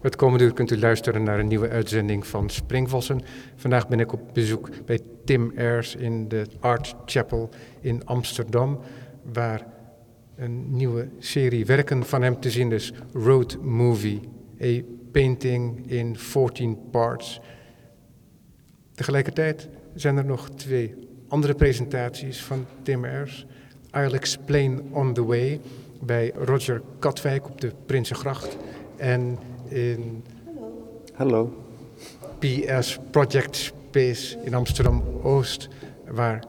Het komende uur kunt u luisteren naar een nieuwe uitzending van Springvossen. Vandaag ben ik op bezoek bij Tim Ayers in de Art Chapel in Amsterdam, waar een nieuwe serie werken van hem te zien is, Road Movie, a painting in 14 parts. Tegelijkertijd zijn er nog twee andere presentaties van Tim Ayers. I'll Explain on the Way bij Roger Katwijk op de Prinsengracht en in Hallo. PS Project Space in Amsterdam-Oost, waar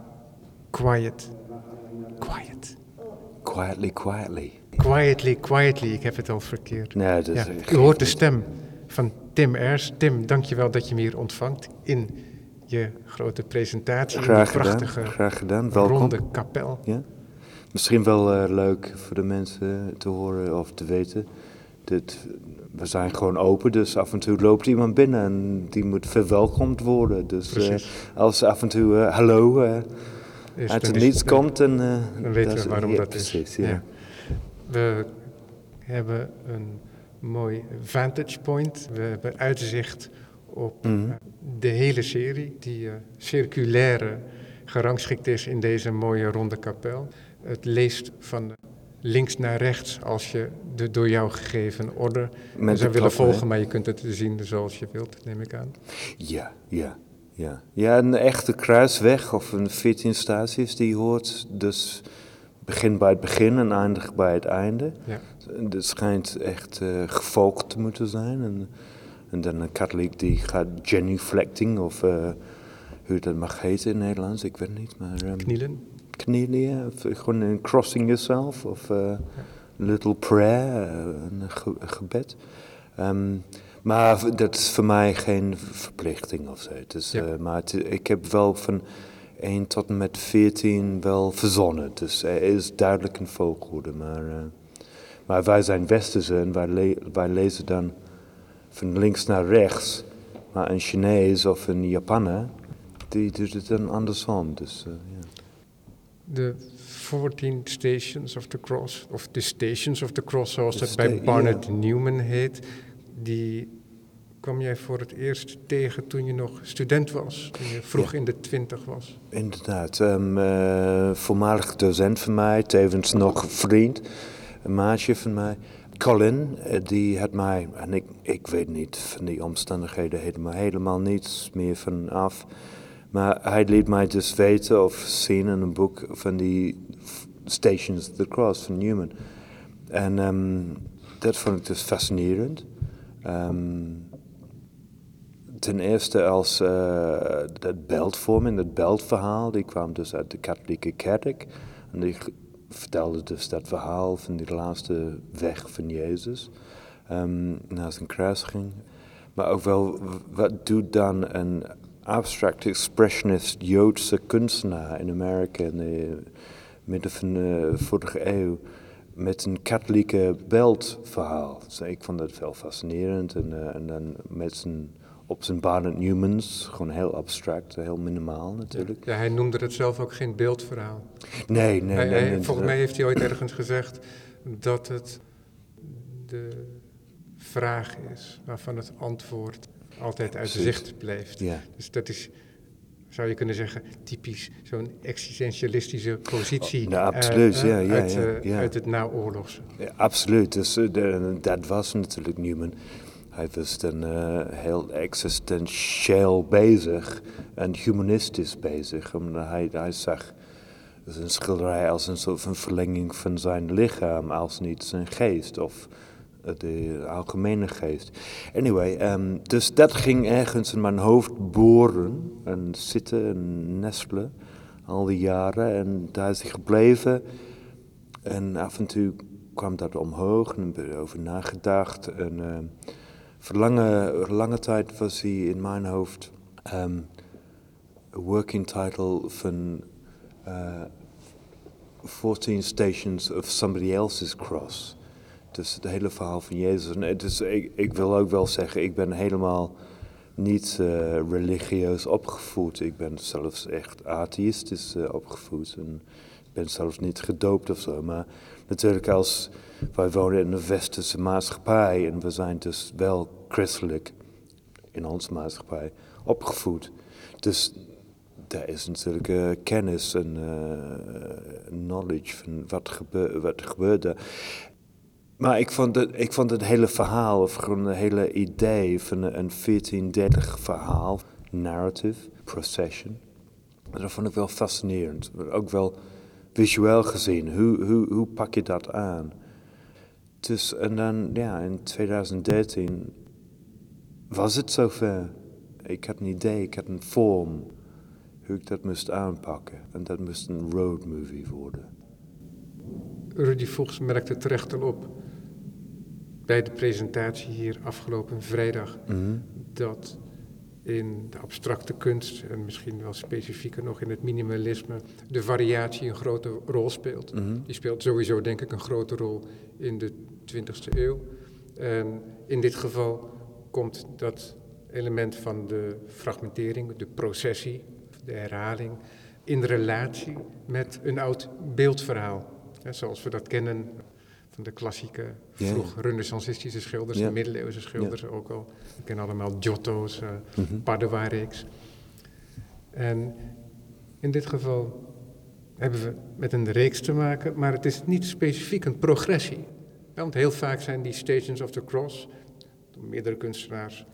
Quiet, Quiet, Quietly, quietly. Quietly, Quietly, ik heb het al verkeerd. Nee, dat is Ja, u hoort de stem van Tim Ers. Tim, dankjewel dat je me hier ontvangt in je grote presentatie. Graag in die gedaan. prachtige Graag gedaan. Welkom. ronde kapel. Ja? Misschien wel eh, leuk voor de mensen te horen of te weten. Dit, we zijn gewoon open, dus af en toe loopt iemand binnen en die moet verwelkomd worden. Dus eh, als af en toe eh, hallo eh, uit het niets komt, dan, Dan weten we waarom ja, dat is. precies, Ja. Ja. We hebben een mooi vantage point. We hebben uitzicht op Mhm. de hele serie, die circulaire gerangschikt is in deze mooie ronde kapel. Het leest van links naar rechts als je de door jou gegeven orde Met zou willen klappen, volgen, hè? maar je kunt het zien zoals je wilt, neem ik aan. Ja, ja, ja. Ja, een echte kruisweg of een 14 staties die hoort. Dus begint bij het begin en eindigt bij het einde. Ja. Het schijnt echt eh gevolgd te moeten zijn. En, en dan een katholiek die gaat genuflecting of eh, hoe dat mag heten in het Nederlands, ik weet het niet. Maar, ehm, Knielen. Knielen, of gewoon een crossing yourself of eh, een little prayer, eh, een ge- een gebed. Ehm, maar dat is voor mij geen verplichting of zo. Is, Ja. eh, maar het- ik heb wel van 1 tot en met 14 wel verzonnen. Dus er is duidelijk een volgorde. Maar, maar wij zijn Westerse en wij, le- wij lezen dan van links naar rechts. Maar een Chinees of een Japaner, die doet het dan andersom. Dus, De 14 Stations of the Cross, of de Stations of the Cross, zoals De dat bij Barnett. Newman heet, die kwam jij voor het eerst tegen toen je nog student was, toen je vroeg Ja. in de twintig was. Inderdaad, een eh, voormalig docent van mij, tevens nog vriend, een maatje van mij. Colin, eh, die had mij, en ik, ik weet niet van die omstandigheden helemaal, helemaal niets meer van af. Maar hij liet mij dus weten of zien in een boek van die Stations of the Cross van Newman. En ehm, dat vond ik dus fascinerend. Ehm, ten eerste als eh, dat beeldvorming, dat beeldverhaal, die kwam dus uit de katholieke kerk. En die vertelde dus dat verhaal van die laatste weg van Jezus ehm naar zijn kruising. Maar ook wel, wat doet dan een abstract expressionist Joodse kunstenaar in Amerika in de midden van de vorige eeuw met een katholieke beeldverhaal. Dus ik vond dat wel fascinerend. En, eh, en dan met zijn, op zijn Barnett Newmans, gewoon heel abstract, heel minimaal natuurlijk. Ja, hij noemde het zelf ook geen beeldverhaal. Nee, nee, Hij- nee. hij- nee, volgens mij heeft hij ooit ergens gezegd dat het de vraag is waarvan het antwoord altijd uit Precies. zicht blijft. Ja. Dus dat is, zou je kunnen zeggen, typisch zo'n existentialistische positie Oh, nou, absoluut, eh, ja, ja, uit, ja, eh, ja. uit het naoorlogse. Ja, absoluut. Dus, eh, de- dat was natuurlijk Newman. Hij was dan eh, heel existentieel bezig en humanistisch bezig. Omdat hij, hij zag zijn schilderij als een soort van verlenging van zijn lichaam, als niet zijn geest of eh, de algemene geest. Anyway, ehm, dus dat ging ergens in mijn hoofd boren en zitten en nestelen al die jaren. En daar is hij gebleven. En af en toe kwam dat omhoog en ik erover nagedacht. En eh, voor lange, tijd was hij in mijn hoofd ehm, een working title van eh 14 Stations of Somebody Else's Cross. Dus het hele verhaal van Jezus. En is, ik, ik wil ook wel zeggen, ik ben helemaal niet eh, religieus opgevoed. Ik ben zelfs echt atheïstisch eh, opgevoed. En ben zelfs niet gedoopt of zo. Maar natuurlijk als wij wonen in een westerse maatschappij en we zijn dus wel christelijk in onze maatschappij opgevoed. Dus daar is natuurlijk uh, kennis en uh, knowledge van wat, gebeur, wat gebeurde. Maar ik vond, het, ik vond het hele verhaal, of gewoon het hele idee van een 1430 verhaal, narrative, procession, dat vond ik wel fascinerend. Ook wel visueel gezien, hoe, hoe, hoe pak je dat aan? Dus, en dan, ja, in 2013 was het zover. Ik had een idee, ik had een vorm, hoe ik dat moest aanpakken. En dat moest een road movie worden. Rudy Vochts merkte terecht al op bij de presentatie hier afgelopen vrijdag Mhm. dat in de abstracte kunst en misschien wel specifieker nog in het minimalisme de variatie een grote rol speelt. Mhm. Die speelt sowieso denk ik een grote rol in de 20e eeuw. En in dit geval komt dat element van de fragmentering, de processie, de herhaling, in relatie met een oud beeldverhaal. Zoals we dat kennen van de klassieke, Ja, ja. vroeg renaissancistische schilders, Ja. de middeleeuwse schilders ook al. We kennen allemaal Giotto's, Mhm. Padova-reeks. En in dit geval hebben we met een reeks te maken, maar het is niet specifiek een progressie. Ja, want heel vaak zijn die Stations of the Cross door meerdere kunstenaars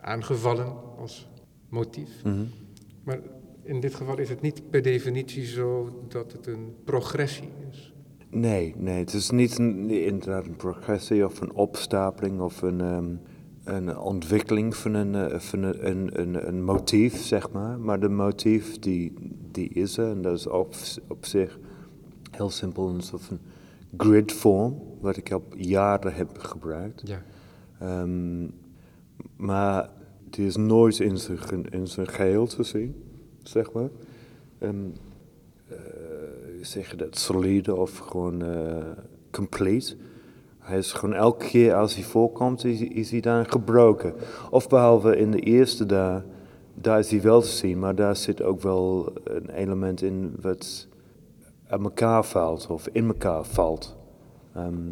aangevallen als motief. Mhm. Maar in dit geval is het niet per definitie zo dat het een progressie is. Nee, nee, het is niet een, inderdaad een progressie of een opstapeling of een, ehm, een ontwikkeling van, een, eh, van een, een, een, een motief, zeg maar. Maar de motief die, die is er en dat is op, op zich heel simpel een soort van gridvorm, wat ik al jaren heb gebruikt. Ja. Ehm, maar die is nooit in zijn, in zijn geheel te zien, zeg maar. Eh, zeg je dat, solide of gewoon eh, complete. Hij is gewoon elke keer als hij voorkomt, is, is hij dan gebroken. Of behalve in de eerste daar, daar is hij wel te zien, maar daar zit ook wel een element in wat aan elkaar valt of in elkaar valt. Ehm,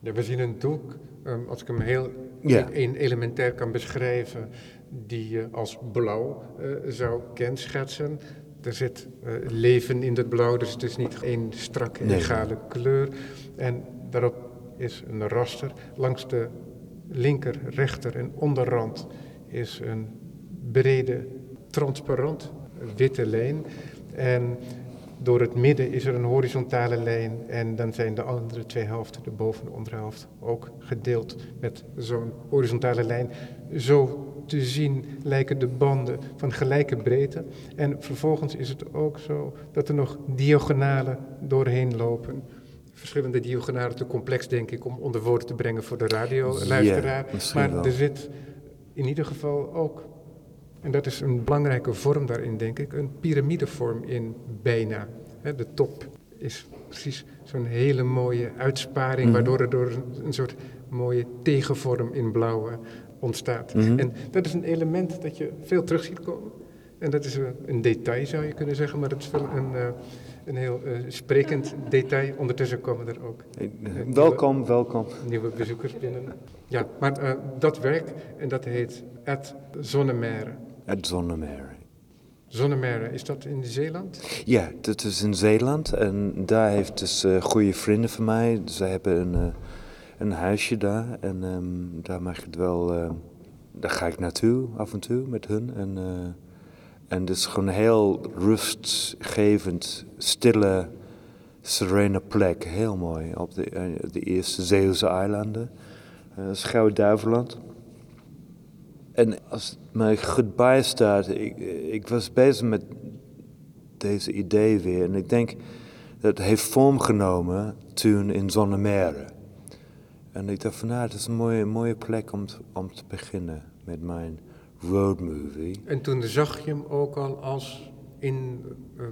Ja, we zien een doek, ehm, als ik hem heel Ja. een elementair kan beschrijven, die je als blauw eh, zou kenschetsen. Er zit eh, leven in het blauw, dus het is niet één strakke, Nee. egale kleur. En daarop is een raster. Langs de linker, rechter en onderrand is een brede, transparant witte lijn. En door het midden is er een horizontale lijn en dan zijn de andere twee helften, de boven- en de onderhelft, ook gedeeld met zo'n horizontale lijn. Zo te zien lijken de banden van gelijke breedte. En vervolgens is het ook zo dat er nog diagonalen doorheen lopen. Verschillende diagonalen te complex, denk ik, om onder woorden te brengen voor de radioluisteraar. Misschien maar er zit in ieder geval ook en dat is een belangrijke vorm daarin, denk ik, een piramidevorm in bijna. De top is precies zo'n hele mooie uitsparing, Mhm. waardoor er door een, soort mooie tegenvorm in blauw eh, ontstaat. Mhm. En dat is een element dat je veel terug ziet komen. En dat is een, een detail, zou je kunnen zeggen, maar dat is wel een, eh, een heel eh, sprekend detail. Ondertussen komen er ook eh, welkom, welkom. nieuwe bezoekers binnen. Ja, maar eh, dat werk, en dat heet Ed Zonnemeer. Het Zonnemeer. Zonnemeer, is dat in Zeeland? Ja, dat is in Zeeland en daar heeft dus eh goede vrienden van mij. Ze hebben een, eh, een huisje daar en ehm, daar mag het wel. eh, daar ga ik naartoe af en toe met hun. En, en het is gewoon een heel rustgevend, stille, serene plek. Heel mooi op de, de eerste Zeeuwse eilanden. Uh, Schouwen-Duiveland. En als het mij goed bijstaat, ik, ik was bezig met deze idee weer. En ik denk dat het heeft vorm genomen toen in Zonnemere. En ik dacht van, nou, het is een mooie, mooie plek om, te- om te beginnen met mijn road movie. En toen zag je hem ook al als in, ehm,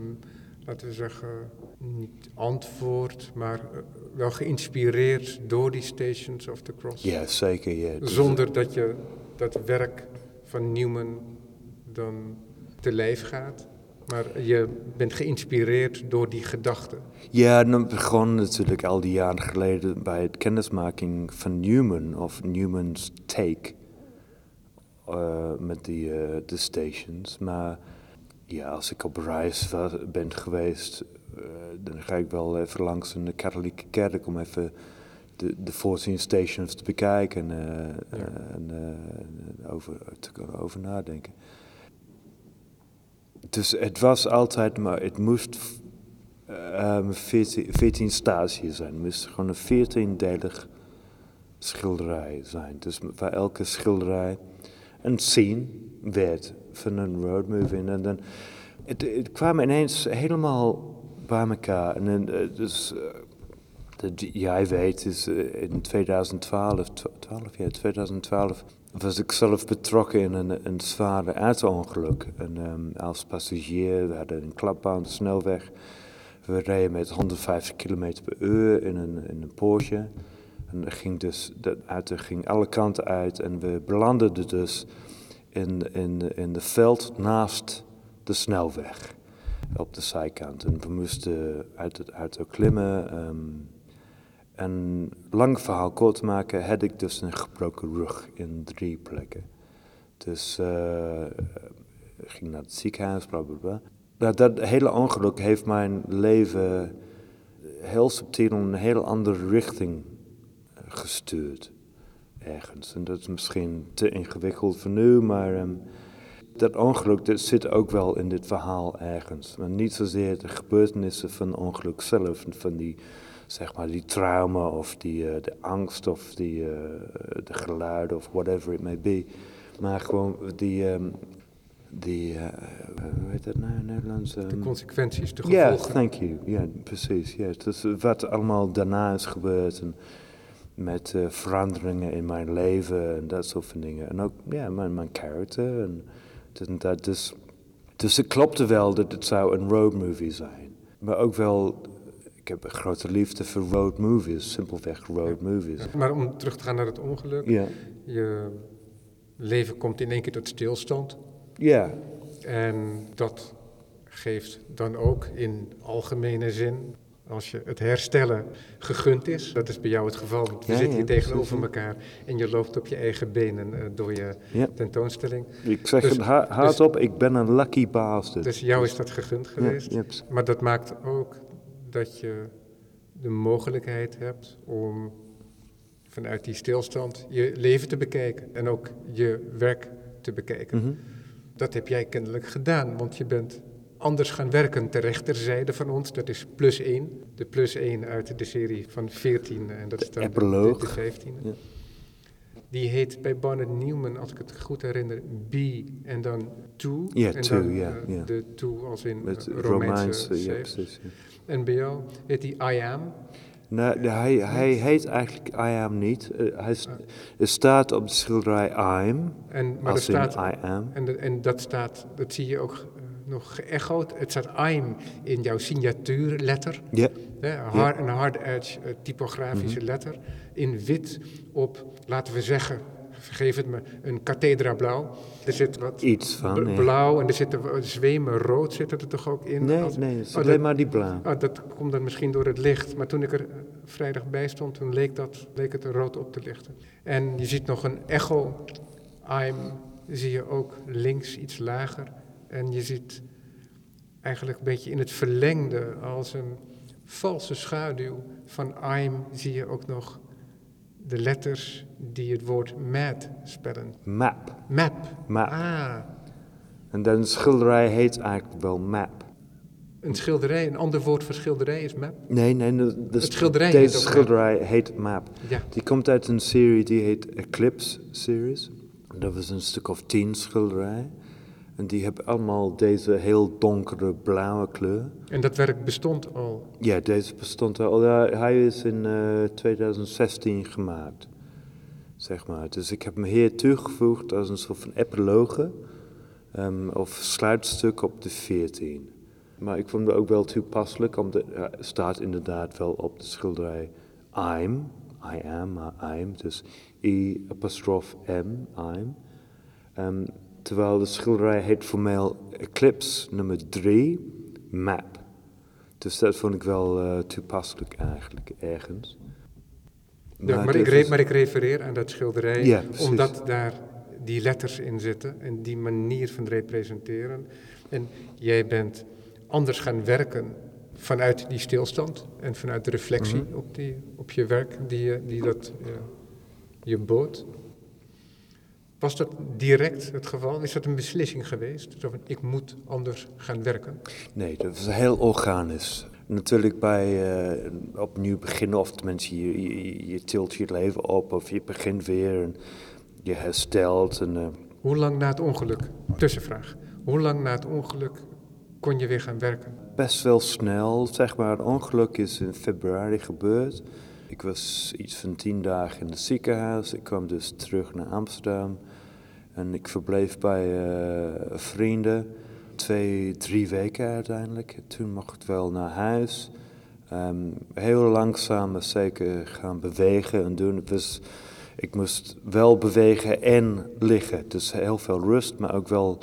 laten we zeggen, niet antwoord, maar eh, wel geïnspireerd door die Stations of the Cross. Ja, zeker, ja. Zonder dat je dat werk van Newman dan te lijf gaat. Maar je bent geïnspireerd door die gedachten. Ja, en dat begon natuurlijk al die jaren geleden bij het kennismaking van Newman, of Newman's Take, uh, met die, uh, de stations. Maar ja, als ik op reis ben geweest, uh, dan ga ik wel even langs een katholieke kerk om even de, de 14 stations te bekijken en, ja. en over, te kunnen over nadenken. Dus het was altijd, maar het moest um, 14, 14 stages zijn. Het moest gewoon een 14-delig schilderij zijn. Dus voor elke schilderij een scene werd van een roadmovie. En dan, het, het kwam ineens helemaal bij elkaar. En dan, dus, uh, jij weet, is uh, in 2012, 12, ja, 2012 was ik zelf betrokken in een, een zware auto-ongeluk. Um, als passagier, we hadden een klapbaan, snelweg. We reden met 150 km per uur in een, in een Porsche. En ging dus, de auto ging alle kanten uit en we belanden dus in, in, in de veld naast de snelweg. Op de zijkant. En we moesten uit het auto klimmen. Um, en lang verhaal kort te maken, had ik dus een gebroken rug in drie plekken. Dus uh, ging naar het ziekenhuis, bla bla bla. Nou, dat hele ongeluk heeft mijn leven heel subtiel in een heel andere richting gestuurd. Ergens. En dat is misschien te ingewikkeld voor nu, maar um, dat ongeluk dat zit ook wel in dit verhaal ergens. Maar niet zozeer de gebeurtenissen van ongeluk zelf, van die zeg maar, die trauma of die, uh, de angst of die, uh, de geluiden of whatever it may be. Maar gewoon die, um, die uh, hoe heet dat nou in Nederlands? Um, de consequenties, de gevolgen. Ja, yeah, thank you. Ja, yeah, precies. Yeah. Dus wat allemaal daarna is gebeurd en met veranderingen in mijn leven en dat soort van dingen. En ook ja, mijn, mijn en dit en dat. Dus, dus het klopte wel dat het zou een road movie zijn. Maar ook wel ik heb een grote liefde voor road movies, simpelweg road ja. movies. Maar om terug te gaan naar het ongeluk. Ja. Je leven komt in één keer tot stilstand. Ja. En dat geeft dan ook in algemene zin, als je het herstellen gegund is, dat is bij jou het geval, want we Ja, zitten ja, hier tegenover elkaar en je loopt op je eigen benen eh, door je tentoonstelling. Ik zeg Dus- het ha- dus- hardop, ik ben een lucky bastard. Dus jou is dat gegund geweest. Ja. Maar dat maakt ook dat je de mogelijkheid hebt om vanuit die stilstand je leven te bekijken en ook je werk te bekijken. Mhm. Dat heb jij kennelijk gedaan, want je bent anders gaan werken ter rechterzijde van ons. Dat is plus 1. De plus 1 uit de serie van 14 en dat is dan de, de 15. Ja. Die heet bij Barnett Newman, als ik het goed herinner, B en dan to. Ja, to, ja, eh, ja. De to als in Met eh, Romeinse, Romeinse ja precies. ja. Jou heet die I am. De- hij, hij heet eigenlijk I am niet. Eh, hij er staat op de schilderij I'm, En, maar er als staat, I am. en, en dat staat, dat zie je ook eh, nog geëchoed. Het staat I'm in jouw signatuurletter. Ja, hard, Een hard edge eh, typografische Mhm. letter. In wit op, laten we zeggen, vergeef het me, een cathedra blauw. Er zit wat iets van. ja. blauw en er zit een zwemen rood zit er toch ook in. Nee, Als- nee, het is Oh, alleen dat- maar die blauw. Oh, dat komt dan misschien door het licht. Maar toen ik er vrijdag bij stond, toen leek, dat, leek het er rood op te lichten. En je ziet nog een echo. I'm zie je ook links iets lager. En je ziet eigenlijk een beetje in het verlengde als een valse schaduw van I'm zie je ook nog de letters die het woord mad spellen. Map. Map. Map. Ah, En dan de schilderij heet eigenlijk wel map. een schilderij, een ander woord voor schilderij is map. Nee, nee, de, de- Het schilderij heet deze map. schilderij heet map. Ja. Die komt uit een serie die heet Eclipse Series. Dat was een stuk of tien schilderijen. En die hebben allemaal deze heel donkere blauwe kleur. En dat werk bestond al. Ja, deze bestond al. Hij is in eh, 2016 gemaakt. Zeg maar. Dus ik heb hem hier toegevoegd als een soort van epiloge. ehm, of sluitstuk op de 14. Maar ik vond het ook wel toepasselijk, omdat er staat inderdaad wel op de schilderij I'm. I am, maar I'm. Dus I apostrof M, I'm. Ehm, Terwijl de schilderij heet formeel Eclipse nummer 3, Map. Dus dat vond ik wel uh, toepasselijk eigenlijk, ergens. Ja, maar, ik maar, ik refereer aan dat schilderij omdat daar die letters in zitten en die manier van representeren. En jij bent anders gaan werken vanuit die stilstand en vanuit de reflectie mhm. op, die, op je werk die, die dat je bood. Was dat direct het geval? Is dat een beslissing geweest? Zo van, ik moet anders gaan werken? Nee, dat was heel organisch. Natuurlijk bij uh, opnieuw beginnen, of tenminste je, je, je, tilt je leven op of je begint weer en je herstelt. En, uh... Hoe lang na het ongeluk, tussenvraag, hoe lang na het ongeluk kon je weer gaan werken? Best wel snel, zeg maar. Het ongeluk is in februari gebeurd. Ik was iets van tien dagen in het ziekenhuis. Ik kwam dus terug naar Amsterdam. En ik verbleef bij uh, vrienden. Twee, drie weken uiteindelijk. Toen mocht ik wel naar huis. Um, heel langzaam zeker gaan bewegen en doen. Dus ik moest wel bewegen en liggen. Dus heel veel rust, maar ook wel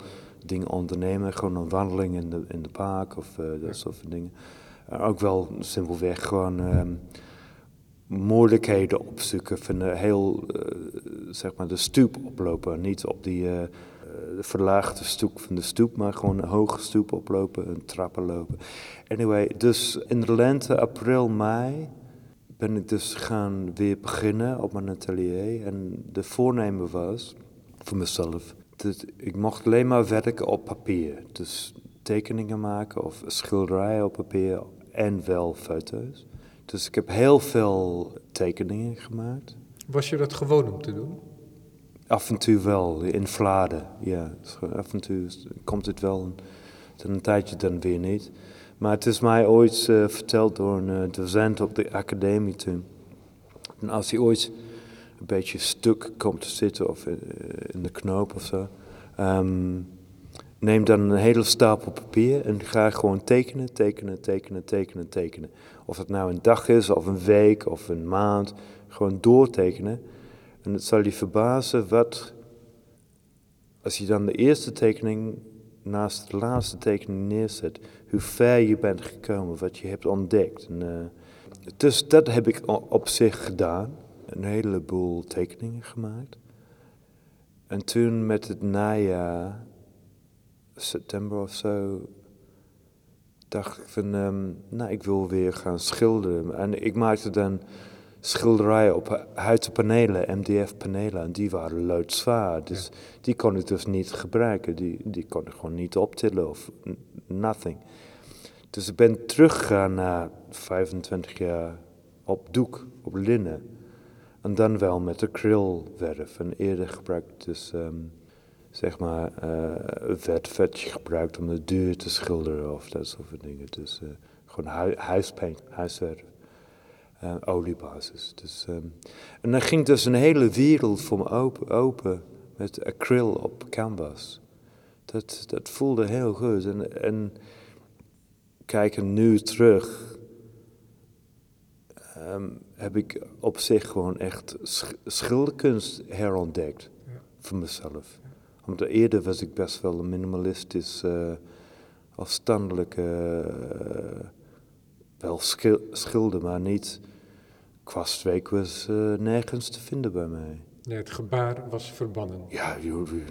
dingen ondernemen. Gewoon een wandeling in de, in de park of uh, dat soort dingen. Uh, ook wel simpelweg gewoon um, moeilijkheden opzoeken. Van de heel, uh, zeg maar, de stoep oplopen. Niet op die de verlaagde stoep van de stoep, maar gewoon een hoge stoep oplopen en trappen lopen. Anyway, dus in de lente, april, mei ben ik dus gaan weer beginnen op mijn atelier. En de voornemen was voor mezelf dat ik mocht alleen maar werken op papier. Dus tekeningen maken of schilderijen op papier en wel foto's. Dus ik heb heel veel tekeningen gemaakt. Was je dat gewoon om te doen? Af en toe wel, in Vladen, ja. Af en toe komt het wel, dan een tijdje dan weer niet. Maar het is mij ooit uh, verteld door een uh, docent op de academie toen. En als hij ooit een beetje stuk komt te zitten of uh, in de knoop of zo, um, neem dan een hele stapel papier en ga gewoon tekenen, tekenen, tekenen, tekenen, tekenen. Of het nou een dag is, of een week, of een maand. Gewoon doortekenen. En het zal je verbazen wat, als je dan de eerste tekening naast de laatste tekening neerzet, hoe ver je bent gekomen, wat je hebt ontdekt. En, uh, dus dat heb ik op zich gedaan. Een heleboel tekeningen gemaakt. En toen met het najaar, september of zo, dacht ik van, um, nou, ik wil weer gaan schilderen. En ik maakte dan schilderijen op houten panelen, MDF-panelen, en die waren loodzwaar. Dus die kon ik dus niet gebruiken. Die, die kon ik gewoon niet optillen of nothing. Dus ik ben teruggegaan naar 25 jaar op doek, op linnen. En dan wel met acrylverf. En eerder gebruikt dus, um, zeg maar, uh, vet, vetje gebruikt om de deur te schilderen of dat soort dingen. Dus uh, gewoon hu huispaint, huisverf. Uh, oliebasis. Dus, um, en dan ging dus een hele wereld voor me open, open met acryl op canvas. Dat, dat voelde heel goed. En, en kijken nu terug, um, heb ik op zich gewoon echt schilderkunst herontdekt ja. voor mezelf. Omdat eerder was ik best wel een minimalistisch, uh, afstandelijke, uh, wel schilder, maar niet kwastweek was uh, nergens te vinden bij mij. Nee, het gebaar was verbannen. Ja,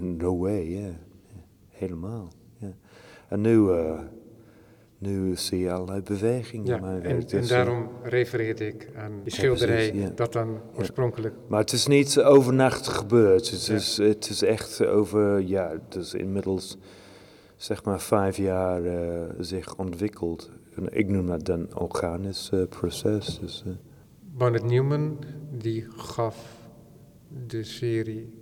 no way, ja. Yeah. Helemaal. En nu, nu zie je allerlei bewegingen. Ja, en, en, dus, daarom refereerde ik aan die schilderij ja, dat dan oorspronkelijk... Maar het is niet overnacht gebeurd. Het is, het is echt over, ja, is inmiddels zeg maar vijf jaar uh, zich ontwikkeld. Ik noem dat dan organisch uh, proces. Dus, Barnett Newman die gaf de serie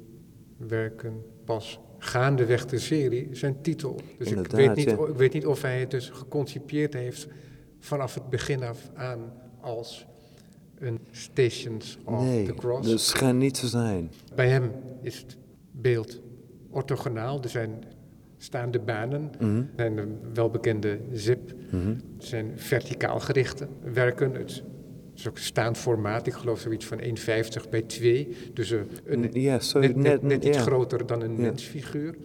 werken pas gaandeweg de serie zijn titel. Dus ik weet, niet, ik weet niet of hij het dus geconcipieerd heeft vanaf het begin af aan als een Stations of the Cross. Nee, dat schijnt niet te zijn. Bij hem is het beeld orthogonaal. Er zijn staande banen, mm zijn de welbekende zip, mm zijn verticaal gerichte werken. Het is ook staand formaat, ik geloof zoiets van 1,50 bij 2. Dus een, ja, net, net, net iets groter dan een mensfiguur.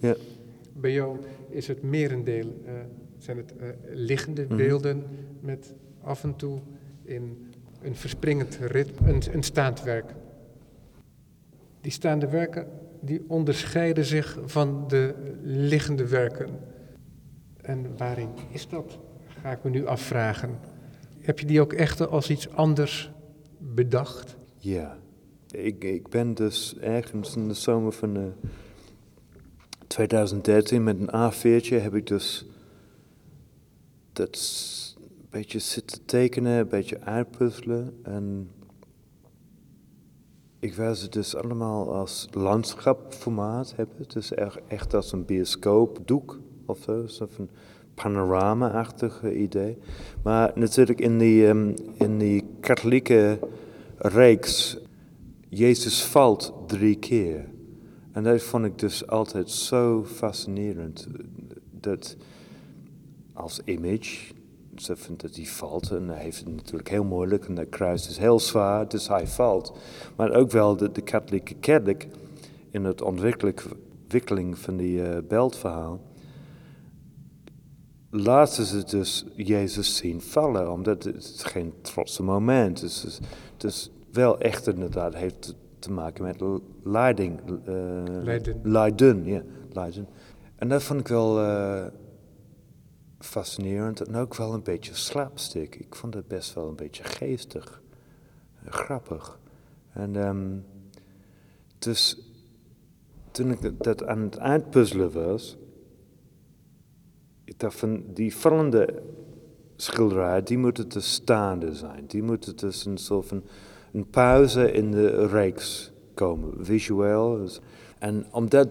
Bij jou is het merendeel, uh, zijn het uh, liggende Mhm. beelden met af en toe in een verspringend ritme, een, een staand werk. Die staande werken die onderscheiden zich van de liggende werken. En waarin is dat? Ga ik me nu afvragen. Heb je die ook echt als iets anders bedacht? Ja, ik, ik ben dus ergens in de zomer van eh, 2013 met een A4'tje heb ik dus dat een beetje zitten tekenen, een beetje uitpuzzelen. En ik wil ze dus allemaal als landschapformaat hebben. Dus echt, als een bioscoopdoek of zo, een panorama-achtige idee. Maar natuurlijk in die, ehm, in die katholieke reeks, Jezus valt drie keer. En dat vond ik dus altijd zo fascinerend. Dat als image, ze vindt dat hij valt en hij heeft het natuurlijk heel moeilijk en dat kruis is heel zwaar, dus hij valt. Maar ook wel de, de katholieke kerk in het ontwikkeling van die eh beeldverhaal laten ze dus Jezus zien vallen, omdat het geen trotse moment is. Het is, het is wel echt inderdaad, heeft te, maken met leiding. eh, Lijden. Lijden, ja, lijden. En dat vond ik wel eh, fascinerend en ook wel een beetje slapstick. Ik vond het best wel een beetje geestig, eh, grappig. En ehm, dus toen ik dat- aan het uitpuzzelen was, van die vallende schilderij, die moeten te staande zijn. Die moeten dus een soort van een pauze in de reeks komen, visueel. En omdat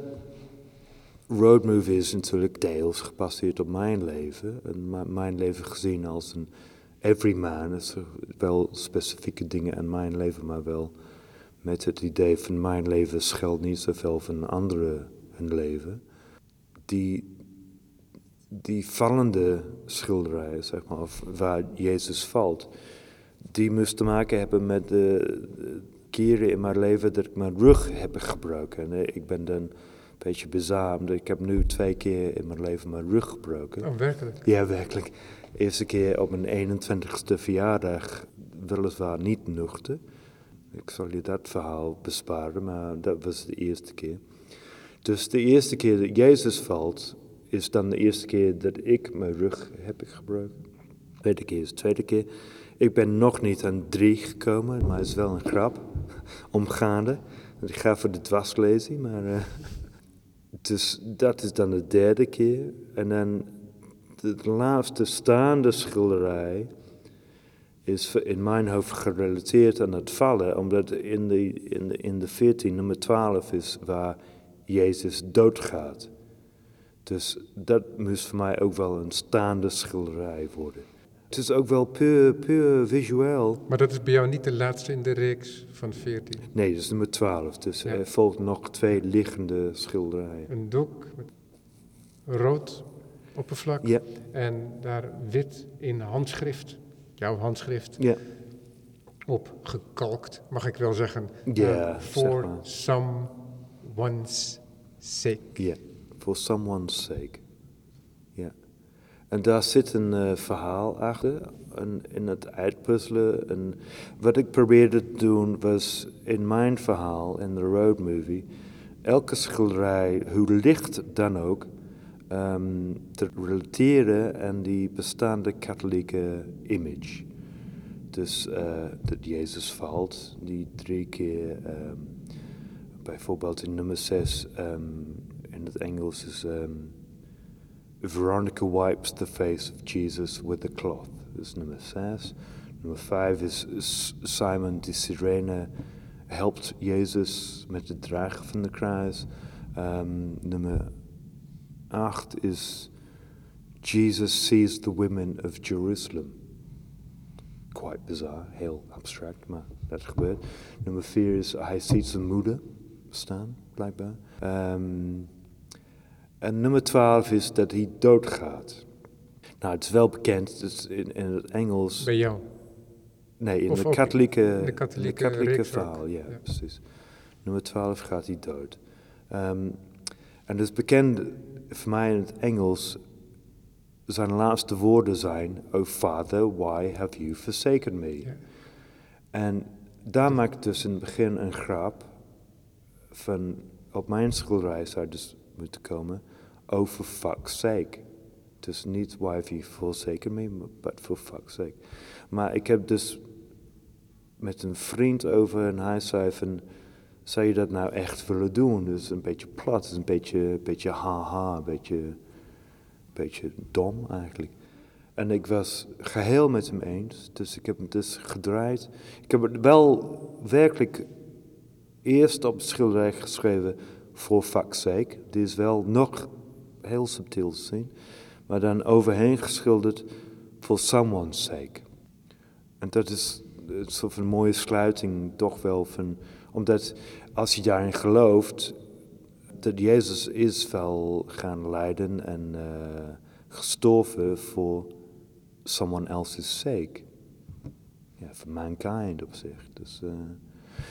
roadmovie is natuurlijk deels gebaseerd op mijn leven. En mijn leven gezien als een everyman. Er wel specifieke dingen aan mijn leven, maar wel met het idee van mijn leven schuilt niet zoveel van anderen hun leven. Die, die vallende schilderijen, zeg maar, of waar Jezus valt, die moest te maken hebben met de, de keren in mijn leven dat ik mijn rug heb gebroken. En eh, ik ben dan een beetje bezaamd. Ik heb nu twee keer in mijn leven mijn rug gebroken. Oh, werkelijk? Ja, werkelijk. Eerste keer op mijn 21ste verjaardag, weliswaar niet nuchter. Ik zal je dat verhaal besparen, maar dat was de eerste keer. Dus de eerste keer dat Jezus valt, is dan de eerste keer dat ik mijn rug heb gebroken. Tweede keer is de tweede keer. Ik ben nog niet aan drie gekomen, maar het is wel een grap. Omgaande. Ik ga voor de dwarslezing, maar... eh, dus dat is dan de derde keer. En dan de laatste staande schilderij is in mijn hoofd gerelateerd aan het vallen, omdat in de, in de, in de 14, nummer 12 is waar Jezus doodgaat. Dus dat moest voor mij ook wel een staande schilderij worden. Het is ook wel puur, puur visueel. Maar dat is bij jou niet de laatste in de reeks van 14. Nee, dat is nummer 12. Dus Ja. er volgt nog twee liggende schilderijen. Een doek met rood oppervlak Ja, en daar wit in handschrift, jouw handschrift, ja. op gekalkt, mag ik wel zeggen. Ja, Eh, zeg For maar. someone's sake. Ja, for someone's sake. Ja. En daar zit een eh, verhaal achter, en in het uitpuzzelen. En wat ik probeerde te doen was in mijn verhaal, in de road movie, elke schilderij, hoe licht dan ook, ehm, te relateren aan die bestaande katholieke image. Dus eh, dat Jezus valt, die drie keer, ehm, bijvoorbeeld in nummer 6, in Engels is ehm, Veronica wipes the face of Jesus with a cloth. Is number 6. Nummer 5 is Simon de helpt Jezus met het dragen van de kruis. Ehm, nummer 8 is Jesus sees the women of Jerusalem. Quite bizarre, heel abstract, maar dat gebeurt. Nummer 4 is hij ziet zijn moeder staan, blijkbaar. Ehm, en nummer 12 is dat hij doodgaat. Nou, het is wel bekend, dus in, in het Engels. Bij jou. Nee, in Of de katholieke, in de katholieke reeks ook, verhaal, ja, ja. precies. Nummer 12 gaat hij dood. Ehm, En het is bekend voor mij in het Engels, zijn laatste woorden zijn, Oh Father, why have you forsaken me? Ja. En daar maak ik dus in het begin een grap van, op mijn schilderij zou dus moeten komen, Oh for fuck's sake. Dus niet why forsaken me, but for fuck's sake. Maar ik heb dus met een vriend over en hij zei zou je dat nou echt willen doen? Dus een beetje plat, een beetje, beetje haha, een beetje, beetje dom eigenlijk. En ik was geheel met hem eens, dus ik heb hem dus gedraaid. Ik heb het wel werkelijk eerst op het schilderij geschreven voor fuck's sake. Die is wel nog heel subtiel te zien. Maar dan overheen geschilderd for someone's sake. En dat is een soort van mooie sluiting toch wel van... Omdat als je daarin gelooft, dat Jezus is wel gaan lijden en uh, gestorven voor someone else's sake. Ja, for mankind op zich. Dus, uh,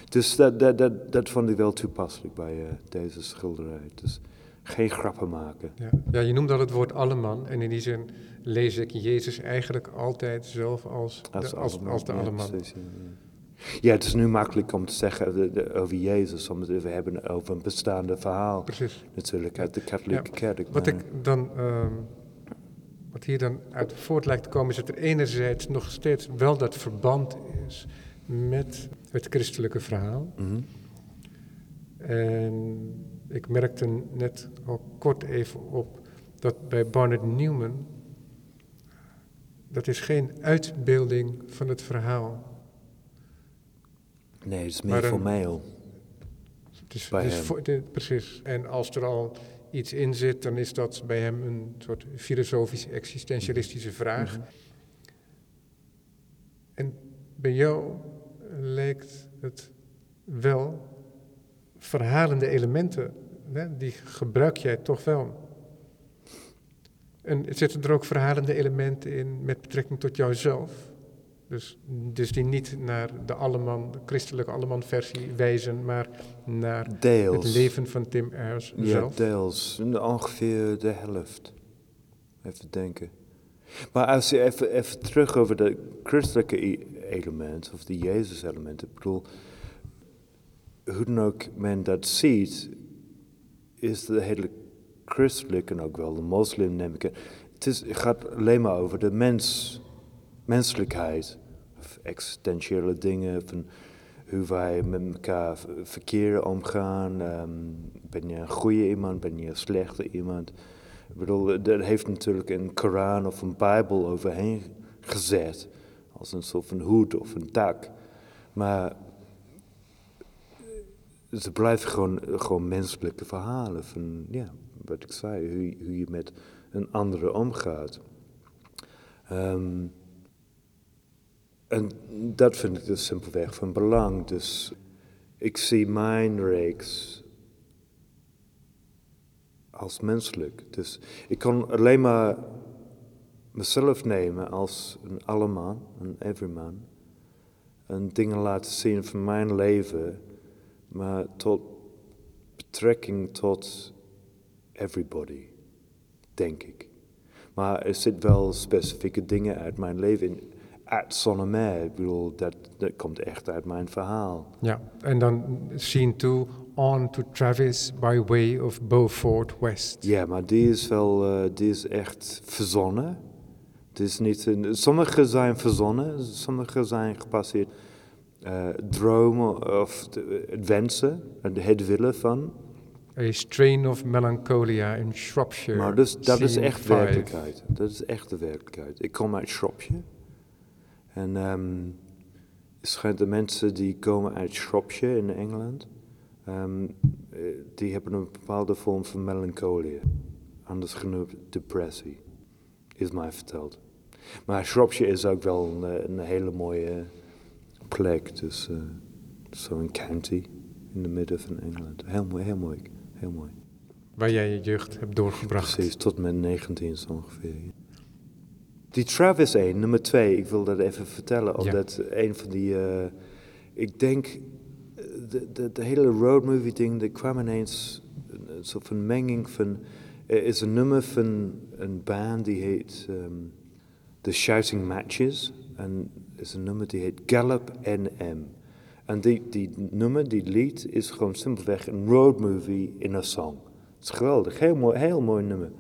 dus dat, dat, dat, dat vond ik wel toepasselijk bij uh, deze schilderij. Dus geen grappen maken. Ja. ja, je noemde al het woord alleman. En in die zin lees ik Jezus eigenlijk altijd zelf als, Als de, als, alleman, als de ja, alleman. precies, ja, het is nu makkelijk om te zeggen de- de- over Jezus, omdat we hebben over een bestaande verhaal. Precies. Natuurlijk uit de katholieke kerk. Wat ik dan, ehm, wat hier dan uit voort lijkt te komen, is dat er enerzijds nog steeds wel dat verband is met het christelijke verhaal. Mhm. En ik merkte net al kort even op dat bij Barnett Newman, dat is geen uitbeelding van het verhaal. Nee, het is meer formeel. Het is, het voor- de- precies. En als er al iets in zit, dan is dat bij hem een soort filosofische, existentialistische vraag. Mhm. En bij jou lijkt het wel verhalende elementen, hè, die gebruik jij toch wel. En zitten er ook verhalende elementen in met betrekking tot jouzelf? Dus, dus die niet naar de alleman, de christelijke alleman-versie wijzen, maar naar het leven van Tim Ayers Ja, zelf. deels. Ongeveer de helft. Even denken. Maar als je even, even terug over de christelijke e- element, of de Jezus-element. Ik bedoel, hoe dan ook men dat ziet, is de hele christelijk en ook wel de moslim, neem ik. Het, is, het gaat alleen maar over de mens, menselijkheid. Of existentiële dingen, van hoe wij met elkaar v- verkeer omgaan. Ehm, ben je een goede iemand, ben je een slechte iemand? Ik bedoel, daar heeft natuurlijk een Koran of een Bijbel overheen gezet. Als een soort van hoed of een tak. Maar ze blijven gewoon, gewoon menselijke verhalen. Van, ja, wat ik zei, hoe, hoe je met een andere omgaat. Ehm, en dat vind ik dus simpelweg van belang. Dus ik zie mijn reeks als menselijk. Dus ik kan alleen maar mezelf nemen als een alleman, een everyman. En dingen laten zien van mijn leven, maar tot betrekking tot everybody, denk ik. Maar er zitten wel specifieke dingen uit mijn leven in. Uit Zonnemer, ik bedoel, dat, dat komt echt uit mijn verhaal. Ja, en dan scene 2, on to Travis by way of Beaufort West. Ja, maar die is wel, eh, die is echt verzonnen. Het is niet een, sommige zijn verzonnen, sommige zijn gebaseerd eh dromen of de- het wensen, het willen van. A strain of melancholia in Shropshire. Maar dus, dat is echt five. werkelijkheid. Dat is echt de werkelijkheid. Ik kom uit Shropshire. En ehm het schijnt de mensen die komen uit Shropshire in Engeland, ehm, eh, die hebben een bepaalde vorm van melancholie. Anders genoemd depressie, is mij verteld. Maar Shropshire is ook wel een, een hele mooie plek. Dus zo'n county in de midden van Engeland. Heel mooi, heel mooi. Heel mooi. Waar jij je jeugd hebt doorgebracht. Precies, tot mijn 19 zo ongeveer. ja. Die Travis 1, nummer 2, ik wil dat even vertellen, omdat een van die, eh, ik denk, eh, de, de, de hele road movie ding, er kwam ineens een, soort van menging van. Er is een nummer van een band die heet um, The Shouting Matches. En is een nummer die heet Gallop NM. En die, die nummer, die lied, is gewoon simpelweg een road movie in een song. Het is geweldig, heel mooi, heel mooi nummer.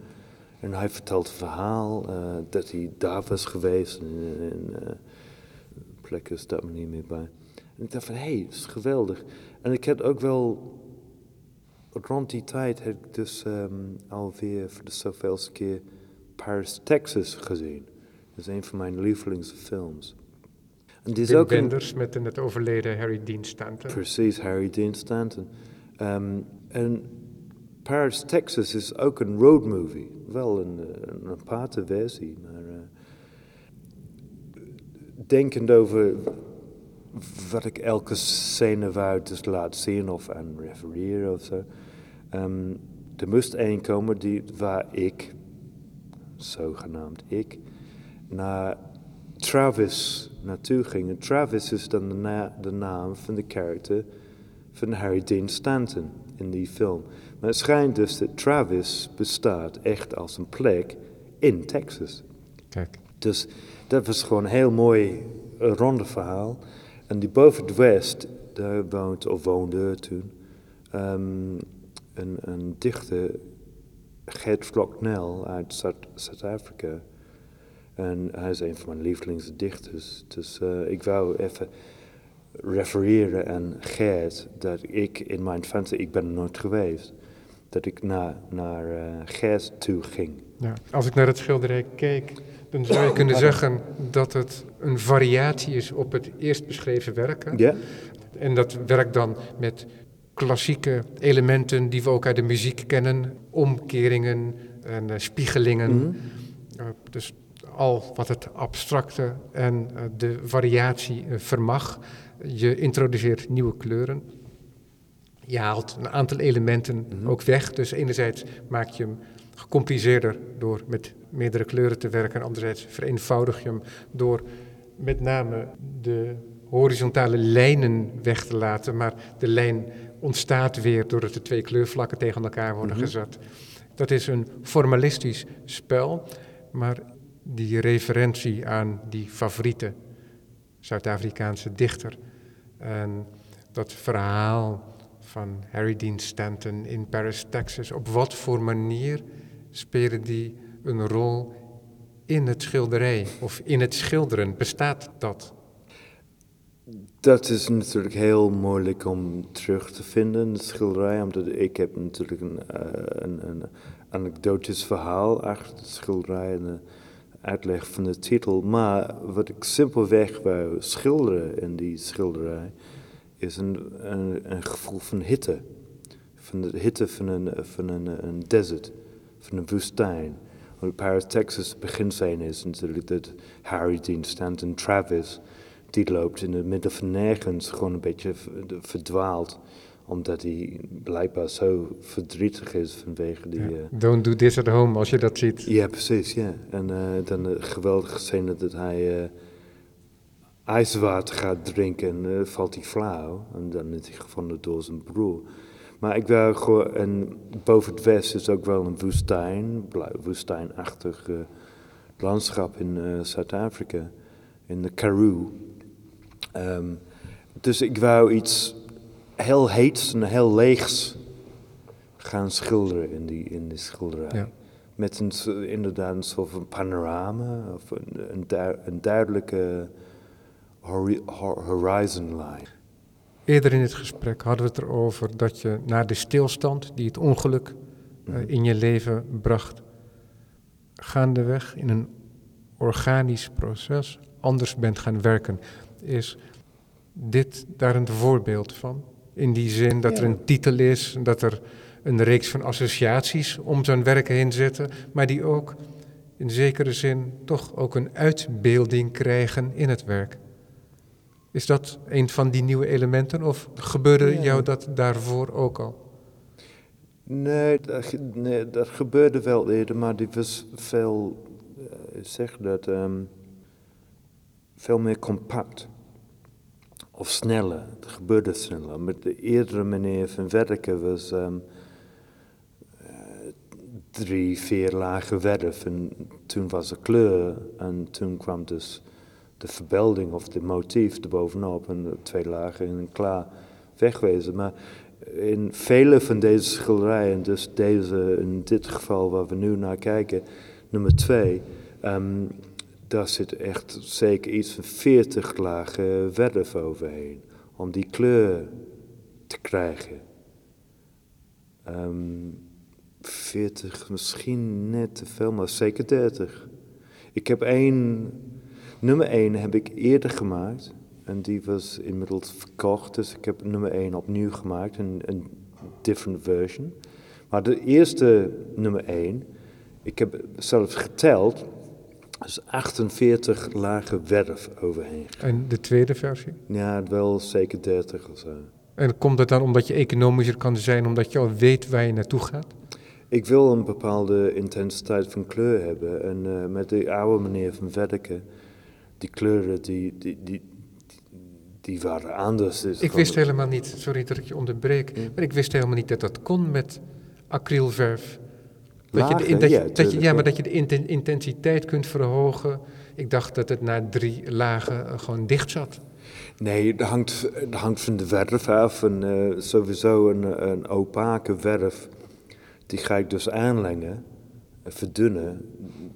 En hij vertelt het verhaal uh, dat hij daar was geweest. In, in uh, plekken staat me niet meer bij. En ik dacht van, hé, hey, dat is geweldig. En ik heb ook wel, rond die tijd heb ik dus um, alweer voor de zoveelste keer Paris, Texas gezien. Dat is een van mijn lievelingsfilms. En is ook Wenders met de net overleden Harry Dean Stanton. Precies, Harry Dean Stanton. Um, en Paris, Texas is ook een road movie. Wel een, een aparte versie, maar uh, denkend over wat ik elke scène wou dus laten zien of aan refereren of zo. Um, er moest één komen die, waar ik, zogenaamd ik, naar Travis naartoe ging. En Travis is dan de, na de naam van de karakter van Harry Dean Stanton in die film. Maar het schijnt dus dat Travis bestaat echt als een plek in Texas. Kijk. Dus dat was gewoon een heel mooi ronde verhaal. En die boven het west, daar woont, of woonde toen, um, een, een dichter, Gert Flocknell uit Zuid-Afrika. En hij is een van mijn lievelingsdichters. Dus uh, ik wou even refereren aan Gert, dat ik in mijn fantasy, ik ben er nooit geweest, dat ik naar, naar uh, Gert toe ging. Ja, als ik naar het schilderij keek, dan zou je kunnen zeggen dat het een variatie is op het eerst beschreven werk. Ja. En dat werkt dan met klassieke elementen die we ook uit de muziek kennen, omkeringen en uh, spiegelingen. Mm -hmm. uh, dus al wat het abstracte en uh, de variatie vermag. Je introduceert nieuwe kleuren. Je haalt een aantal elementen mm -hmm. ook weg. Dus enerzijds maak je hem gecompliceerder door met meerdere kleuren te werken. En anderzijds vereenvoudig je hem door met name de horizontale lijnen weg te laten. Maar de lijn ontstaat weer doordat de twee kleurvlakken tegen elkaar worden mm -hmm. gezet. Dat is een formalistisch spel, maar die referentie aan die favoriete Zuid-Afrikaanse dichter en dat verhaal van Harry Dean Stanton in Paris, Texas, op wat voor manier spelen die een rol in het schilderij of in het schilderen? Bestaat dat? Dat is natuurlijk heel moeilijk om terug te vinden in de schilderij, omdat ik heb natuurlijk een, een anekdotisch verhaal achter de schilderij de uitleg van de titel. Maar wat ik simpelweg wou schilderen in die schilderij, is een, een, gevoel van hitte. Van de hitte van een, van een, een desert, van een woestijn. Want Paris, Texas, beginscène is natuurlijk dat Harry Dean Stanton Travis, die loopt in het midden van nergens, gewoon een beetje verdwaald omdat hij blijkbaar zo verdrietig is vanwege die... Ja. Uh, don't do this at home, als je dat ziet. Ja, precies, ja. En uh, dan de geweldige scène dat hij ijswater gaat drinken en valt hij flauw. En dan is hij gevonden door zijn broer. Maar ik wil gewoon... En boven het west is ook wel een woestijn, woestijnachtig landschap in Zuid-Afrika. In de Karoo. Um, dus ik wou iets heel heets en heel leegs gaan schilderen in die, in die schilderij. Ja. Met een, inderdaad een soort van panorama of een, een, du een duidelijke hori horizon line. Eerder in het gesprek hadden we het erover dat je na de stilstand die het ongeluk uh, in je leven bracht, gaandeweg in een organisch proces anders bent gaan werken. Is dit daar een voorbeeld van? In die zin dat ja. er een titel is, dat er een reeks van associaties om zo'n werk heen zitten, maar die ook in zekere zin toch ook een uitbeelding krijgen in het werk. Is dat een van die nieuwe elementen of gebeurde ja. jou dat daarvoor ook al? Nee dat, nee, dat gebeurde wel eerder, maar die was veel, uh, zeg dat, um, veel meer compact of sneller. Het gebeurde sneller. Met de eerdere manier van werken was, um, drie, vier lagen verf. En toen was er kleur en toen kwam dus de verbeelding of de motief erbovenop. En de twee lagen en klaar wegwezen. Maar in vele van deze schilderijen, dus deze in dit geval waar we nu naar kijken, nummer twee, um, daar zit echt zeker iets van 40 lagen verf overheen. Om die kleur te krijgen. Um, ehm, 40, misschien net te veel, maar zeker 30. Ik heb één, nummer 1 heb ik eerder gemaakt. En die was inmiddels verkocht, dus ik heb nummer 1 opnieuw gemaakt, een, een different version. Maar de eerste nummer 1, ik heb zelfs geteld, is 48 lagen verf overheen. En de tweede versie? Ja, wel zeker 30 of zo. En komt dat dan omdat je economischer kan zijn, omdat je al weet waar je naartoe gaat? Ik wil een bepaalde intensiteit van kleur hebben. En uh, met de oude manier van werken, die kleuren, die, die, die, die waren anders. ik wist helemaal niet, sorry dat ik je onderbreek, maar ik wist helemaal niet dat dat kon met acrylverf. Dat je de dat je, dat je, ja, maar dat je de intensiteit kunt verhogen. Ik dacht dat het na drie lagen uh, gewoon dicht zat. Nee, dat hangt, dat hangt van de verf af. En, uh, sowieso een, een opake verf, die ga ik dus aanlengen, verdunnen,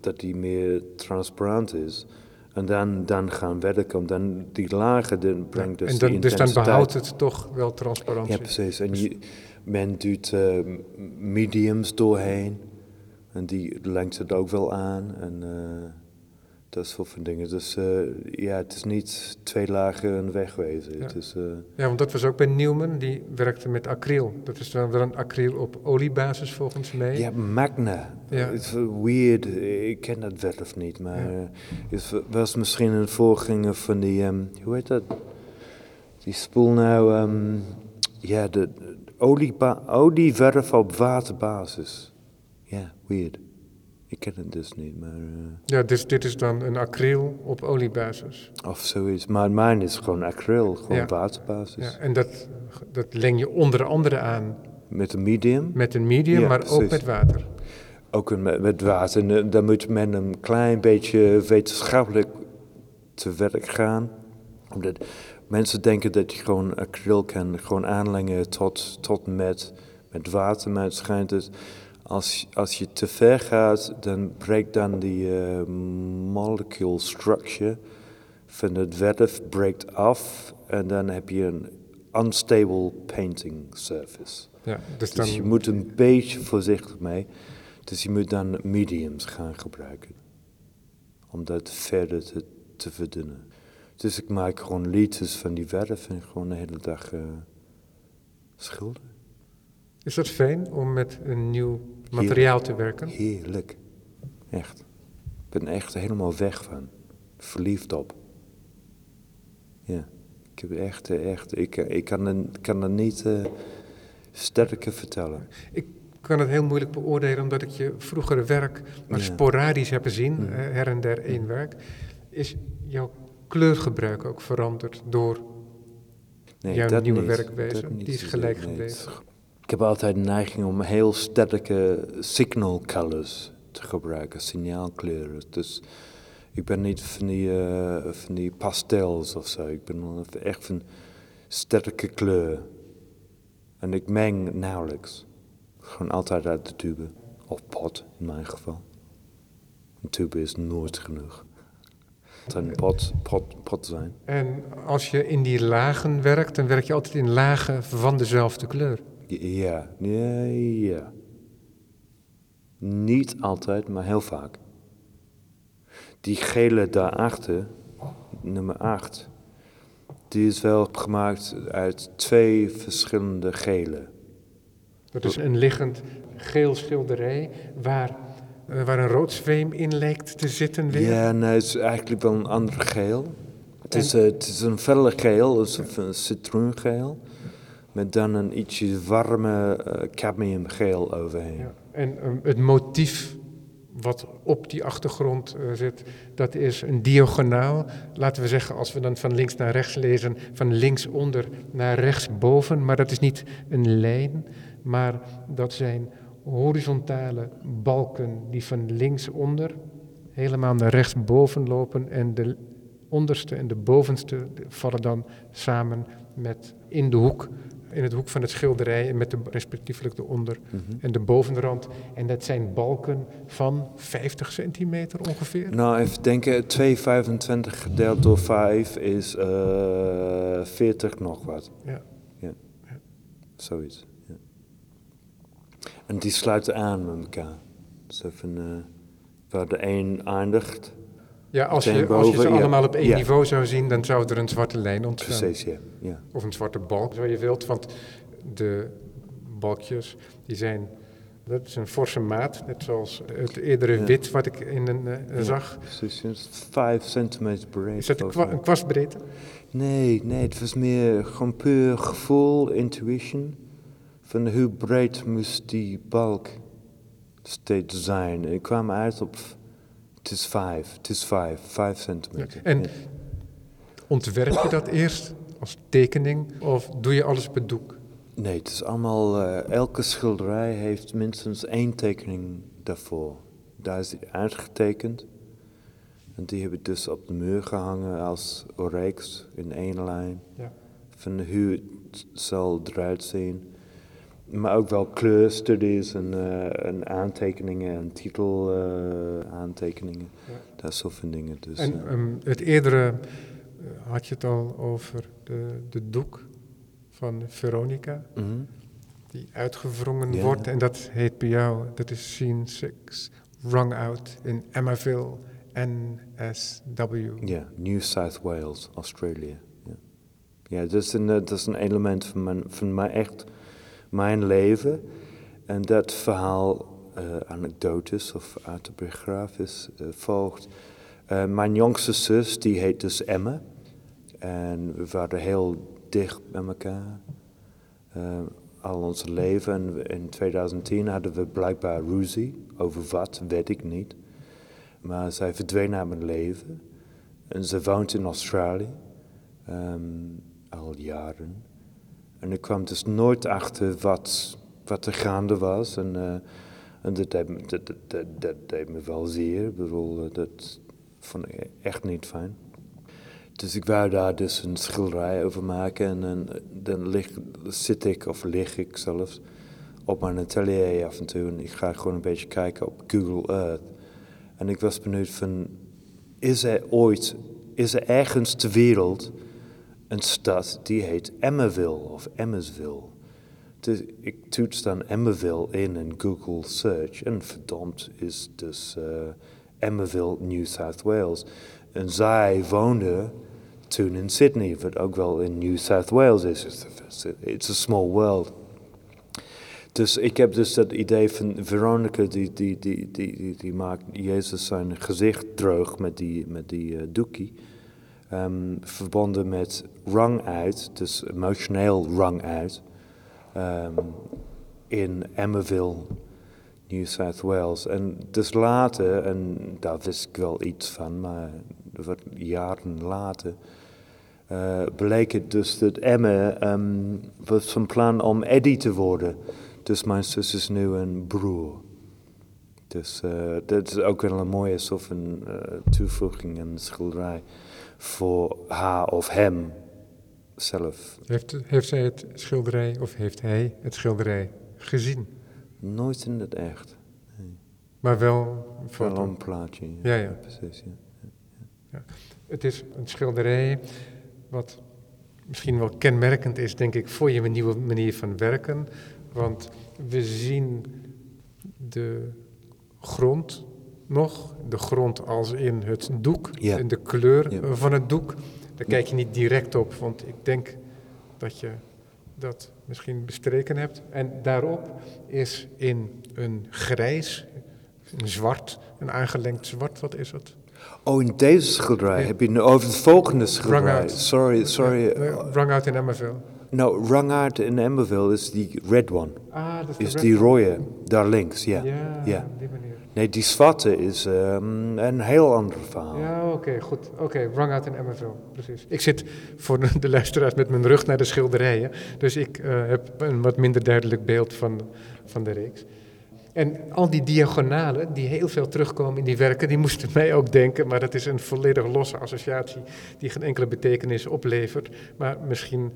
dat die meer transparant is. En dan, dan gaan werken, dan die lagen dan brengt dus en dan, Dus dan behoudt het toch wel transparantie. Ja, precies. En je, men doet uh, mediums doorheen. En die lengt het ook wel aan. En uh, dat soort van dingen. Dus uh, ja, het is niet twee lagen een wegwezen. Ja. Het is, uh, ja, want dat was ook bij Newman. Die werkte met acryl. Dat is dan wel een acryl op oliebasis volgens mij. Ja, Magna. Ja. Is weird. Ik ken dat verf niet. Maar ja. het was misschien een voorganger van die... Um, hoe heet dat? Die spoel nou... Um, ja, de, de olieverf op waterbasis. Ja, weird. Ik ken het dus niet, maar... Uh... Ja, dus dit is dan een acryl op oliebasis. Of zoiets. Maar mijn is gewoon acryl, gewoon ja. waterbasis. Ja, en dat, dat leng je onder andere aan... Met een medium? Met een medium, ja, maar precies. ook met water. Ook met, met water. En uh, dan moet men een klein beetje wetenschappelijk te werk gaan. Omdat mensen denken dat je gewoon acryl kan gewoon aanlengen tot, tot met, met water. Maar het schijnt dus als, als je te ver gaat, dan breekt dan die uh, molecule structure van het verf breekt af en dan heb je een unstable painting surface. Ja, dus, dus je moet een beetje voorzichtig mee. Dus je moet dan mediums gaan gebruiken. Om dat verder te, te verdunnen. Dus ik maak gewoon liters van die verf en gewoon de hele dag uh, schilderen. Is dat fijn om met een nieuw materiaal te werken? Heerlijk. Echt. Ik ben echt helemaal weg van. Verliefd op. Ja. Ik heb echt, echt, ik, ik kan, het, kan het niet uh, sterker vertellen. Ik kan het heel moeilijk beoordelen omdat ik je vroegere werk maar ja. sporadisch heb gezien, mm. her en der één werk. Is jouw kleurgebruik ook veranderd door nee, jouw nieuwe niet. werkwijze? Die is gelijk nee, gebleven. Ik heb altijd de neiging om heel sterke signal colors te gebruiken, signaalkleuren. Dus ik ben niet van die, uh, van die pastels of zo. Ik ben echt van sterke kleur. En ik meng nauwelijks. Gewoon altijd uit de tube. Of pot, in mijn geval. Een tube is nooit genoeg. Het een pot, pot, pot zijn. En als je in die lagen werkt, dan werk je altijd in lagen van dezelfde kleur. Ja, ja, ja. Niet altijd, maar heel vaak. Die gele daarachter, nummer 8, die is wel gemaakt uit twee verschillende gele. Dat is een liggend geel schilderij waar, uh, waar een roodzweem in lijkt te zitten weer. Ja, nee, het is eigenlijk wel een ander geel. Het is, uh, het is een felle geel, het is een citroengeel met dan een ietsje warme uh, cadmiumgeel overheen. Ja. En um, het motief wat op die achtergrond uh, zit, dat is een diagonaal. Laten we zeggen, als we dan van links naar rechts lezen, van linksonder naar rechtsboven. Maar dat is niet een lijn, maar dat zijn horizontale balken die van linksonder helemaal naar rechtsboven lopen en de onderste en de bovenste vallen dan samen met in de hoek, in het hoek van het schilderij en met de, respectievelijk de onder- Mhm. en de bovenrand. En dat zijn balken van 50 centimeter ongeveer. Nou, even denken, 225 gedeeld door 5 is eh 40 nog wat. Ja. Zoiets. Ja. En die sluiten aan met elkaar. Dus even, eh, waar de een eindigt. Ja, als je, als je ze ja. allemaal op één Ja. niveau zou zien, dan zou er een zwarte lijn ontstaan. Precies, ja. ja. Of een zwarte balk, zo je wilt. Want de balkjes, die zijn... Dat is een forse maat, net zoals het eerdere wit wat ik in een eh, zag. Precies. 5 centimeter breed. Is dat een, kwa kwastbreedte? Nee, nee, het was meer gewoon puur gevoel, intuition. Van hoe breed moest die balk steeds zijn. Ik kwam uit op, het is vijf, het is vijf, vijf centimeter. En Ja. ontwerp je dat eerst als tekening of doe je alles op het doek? Nee, het is allemaal, eh, elke schilderij heeft minstens één tekening daarvoor. Daar is die uitgetekend. En die heb ik dus op de muur gehangen als reeks in één lijn. Ja. Van hoe het zal eruit zien. Maar ook wel kleurstudies en, eh, en aantekeningen en titelaantekeningen. aantekeningen Ja. Dat soort van dingen. Dus, En eh, ehm, het eerdere had je het al over de, de doek van Veronica, mhm. die uitgewrongen Ja. wordt. En dat heet bij jou, dat is scene 6, Wrung Out in Emmaville, NSW. Ja, New South Wales, Australië. Ja, ja dat, is een, dat is een element van mijn, van mijn echt mijn leven. En dat verhaal, anekdotes of autobiografisch, eh, volgt. Eh, mijn jongste zus, die heet dus Emma. En we waren heel dicht bij elkaar. al ons leven. En in 2010 hadden we blijkbaar ruzie. Over wat, weet ik niet. Maar zij verdween uit mijn leven. En ze woont in Australië. ehm, al jaren. En ik kwam dus nooit achter wat, wat er gaande was. En, eh, dat, deed, me- dat, dat, dat, me wel zeer. Ik eh, dat vond ik echt niet fijn. Dus ik wou daar dus een schilderij over maken. En dan, dan lig, zit ik, of lig ik zelfs, op mijn atelier af en toe. En ik ga gewoon een beetje kijken op Google Earth. En ik was benieuwd van, is er ooit, is er ergens ter wereld een stad die heet Emmaville of Emmersville? Dus ik toets dan Emmaville in in Google Search en verdomd is dus eh Emmaville, New South Wales. En zij woonde toen in Sydney, wat ook wel in New South Wales is. It's a- small world. Dus ik heb dus dat idee van Veronica, die, die, die, die, die, die maakt Jezus zijn gezicht droog met die, met die eh, doekie. Ehm, verbonden met wrung uit, dus emotioneel wrung uit. ehm, in Emmaville, New South Wales. En dus later, en daar wist ik wel iets van, maar wat jaren later, eh, bleek het dus dat Emme ehm, was van plan om Eddie te worden. Dus mijn zus is nu een broer. Dus eh, dat is ook wel een mooie soort van eh, toevoeging in de schilderij voor haar of hem zelf. Heeft, heeft zij het schilderij, of heeft hij het schilderij gezien? Nooit in het echt. Maar wel een Wel een plaatje. Ja, ja. Precies, ja. Het is een schilderij wat misschien wel kenmerkend is, denk ik, voor je nieuwe manier van werken. Want we zien de grond nog, de grond als in het doek Ja. en de kleur Ja. van het doek. Daar kijk je niet direct op, want ik denk dat je dat misschien bestreken hebt. En daarop is in een grijs, een zwart, een aangelengd zwart, wat is het? Oh, in deze schilderij Ja. heb je over het volgende schilderij. Sorry, sorry. Ja, eh, Wrung out in Emmaville. Nou, Rangaard in Emberville is die red one. Ah, dat is, Is red die rode, daar links, ja. Ja, Ja. op die manier. Nee, die zwarte is ehm, een heel ander verhaal. Ja, oké, goed. Oké, wrung out in Emmaville, precies. Ik zit voor de, de luisteraars met mijn rug naar de schilderijen, dus ik eh, heb een wat minder duidelijk beeld van, van de reeks. En al die diagonalen, die heel veel terugkomen in die werken, die moesten mij ook denken, maar dat is een volledig losse associatie die geen enkele betekenis oplevert. Maar misschien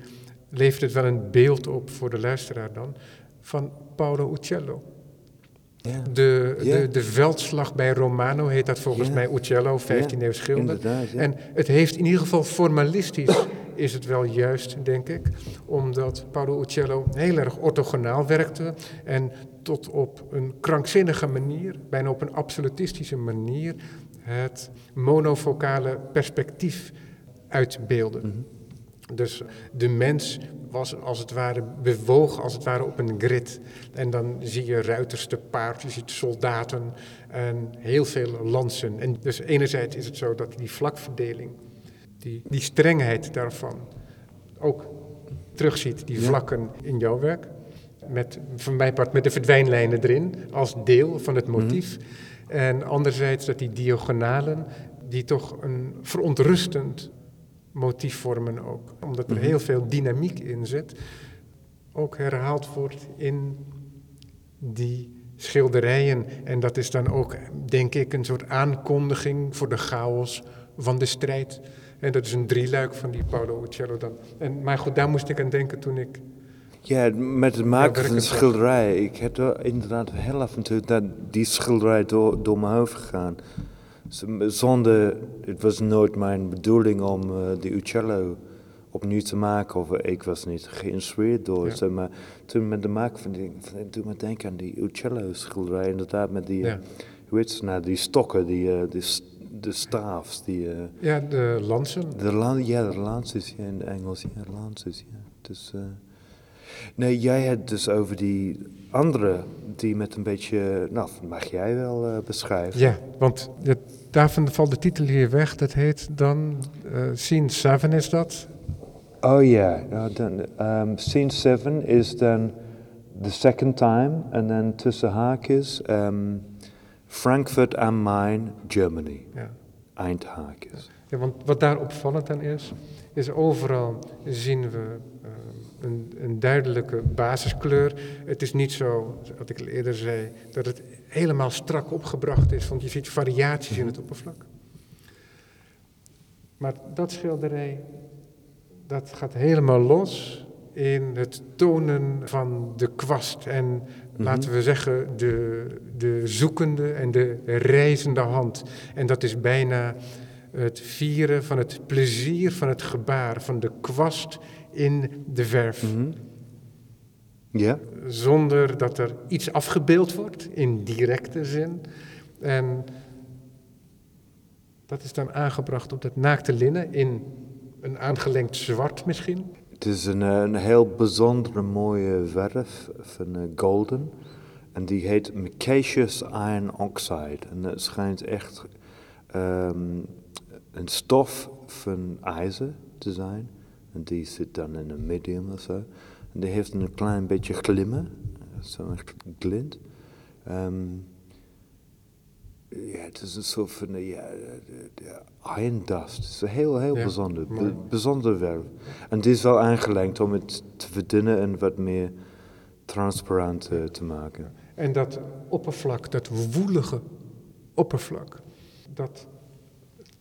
levert het wel een beeld op voor de luisteraar dan, van Paolo Uccello. Ja. De, ja. de, de veldslag bij Romano heet dat volgens mij Uccello, 15e eeuw schilder. En het heeft in ieder geval formalistisch is het wel juist, denk ik, omdat Paolo Uccello heel erg orthogonaal werkte en tot op een krankzinnige manier, bijna op een absolutistische manier, het monofocale perspectief uitbeelde. Mhm. Dus de mens was als het ware bewogen als het ware op een grid. En dan zie je ruiters te paard, je ziet soldaten en heel veel lansen. En dus enerzijds is het zo dat die vlakverdeling, die, die strengheid daarvan, ook terugziet, die vlakken in jouw werk. Met, van mijn part met de verdwijnlijnen erin, als deel van het motief. Mhm. En anderzijds dat die diagonalen, die toch een verontrustend motief vormen ook. Omdat er mhm. heel veel dynamiek in zit, ook herhaald wordt in die schilderijen. En dat is dan ook, denk ik, een soort aankondiging voor de chaos van de strijd. En dat is een drieluik van die Paolo Uccello dan. En, maar goed, daar moest ik aan denken toen ik... Ja, met het maken van een schilderij. Ik heb er inderdaad heel af en toe dat die schilderij door, door mijn hoofd gegaan. Zonder, het was nooit mijn bedoeling om uh, de Uccello opnieuw te maken. Of ik was niet geïnspireerd door ja. Maar toen met de maak van die, toen me denken aan die Uccello schilderij. Inderdaad met die, ja. hoe heet nou, die stokken, die, die de staafs. Die, ja, de lansen. De lan ja, de lances, ja, in het Engels. Ja, lances, ja. Dus, uh, nee, jij hebt dus over die andere, die met een beetje, nou, mag jij wel uh, beschrijven? Ja, want het daarvan valt de titel hier weg. Dat heet dan uh, Scene 7 is dat? Oh ja, yeah. dan, um, Scene 7 is dan the second time. En dan tussen haakjes um, Frankfurt am Main, Germany. Ja. Eindhaakjes. Ja, want wat daar opvallend aan is, is overal zien we uh, een, een, duidelijke basiskleur. Het is niet zo, wat ik al eerder zei, dat het helemaal strak opgebracht is, want je ziet variaties in het oppervlak. Maar dat schilderij, dat gaat helemaal los in het tonen van de kwast en mhm. laten we zeggen de, de zoekende en de reizende hand. En dat is bijna het vieren van het plezier van het gebaar, van de kwast in de verf. Mhm. Ja. Zonder dat er iets afgebeeld wordt in directe zin. En dat is dan aangebracht op dat naakte linnen in een aangelengd zwart misschien. Het is een, eh, een heel bijzondere mooie verf van uh, golden. En die heet Micaceous Iron Oxide. En het schijnt echt um, een stof van ijzer te zijn. En die zit dan in een medium of zo. En die heeft een klein beetje glimmen, zo'n glint. Um, ja, het is een soort van ja, iron dust. Het is heel, heel bijzonder. bijzonder werk. En die is wel aangelengd om het te verdunnen en wat meer transparant uh, te maken. En dat oppervlak, dat woelige oppervlak, dat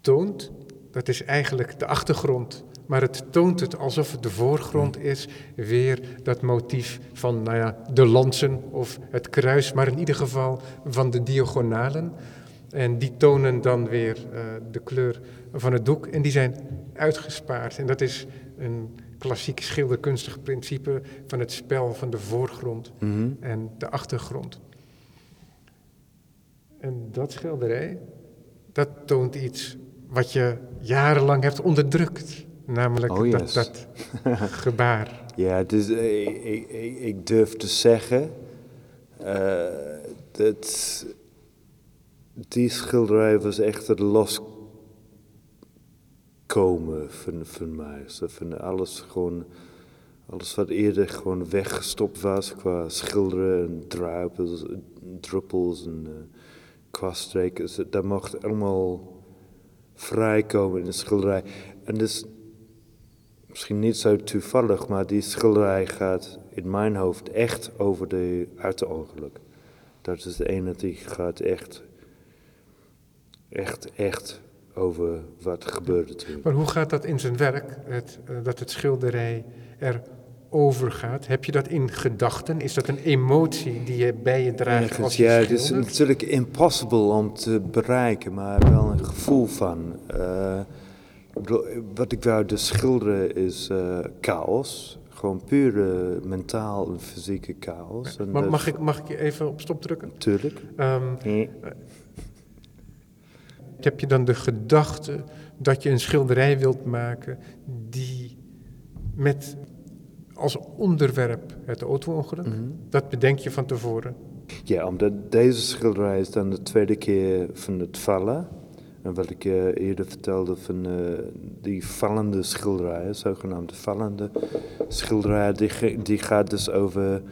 toont, dat is eigenlijk de achtergrond maar het toont het alsof het de voorgrond is, weer dat motief van nou ja, de lansen of het kruis, maar in ieder geval van de diagonalen. En die tonen dan weer uh, de kleur van het doek en die zijn uitgespaard. En dat is een klassiek schilderkunstig principe van het spel van de voorgrond mm-hmm. en de achtergrond. En dat schilderij, dat toont iets wat je jarenlang hebt onderdrukt. Namelijk oh, dat, dat gebaar. Ja, dus ik, ik, ik, durf te zeggen uh, dat die schilderij was echt het loskomen van, van mij. Zo van alles gewoon, alles wat eerder gewoon weggestopt was qua schilderen en druipels, druppels en uh, kwaststreken. Dat mocht allemaal vrijkomen in de schilderij. En dus misschien niet zo toevallig, maar die schilderij gaat in mijn hoofd echt over de auto-ongeluk. Dat is de ene die gaat echt, echt, echt over wat gebeurde toen. Maar hoe gaat dat in zijn werk, het, uh, dat het schilderij er overgaat? Heb je dat in gedachten? Is dat een emotie die je bij je draagt Ergens, als je ja, het is natuurlijk impossible om te bereiken, maar wel een gevoel van. eh, wat ik wou dus schilderen is eh, chaos. Gewoon pure mentaal en fysieke chaos. En mag, ik, mag ik je even op stop drukken? Natuurlijk. Ehm, heb je dan de gedachte dat je een schilderij wilt maken die met als onderwerp het auto-ongeluk? Mhm. Dat bedenk je van tevoren. Ja, omdat deze schilderij is dan de tweede keer van het vallen. En wat ik eh, eerder vertelde van eh, die vallende schilderijen, zogenaamde vallende schilderijen, die, gaat dus over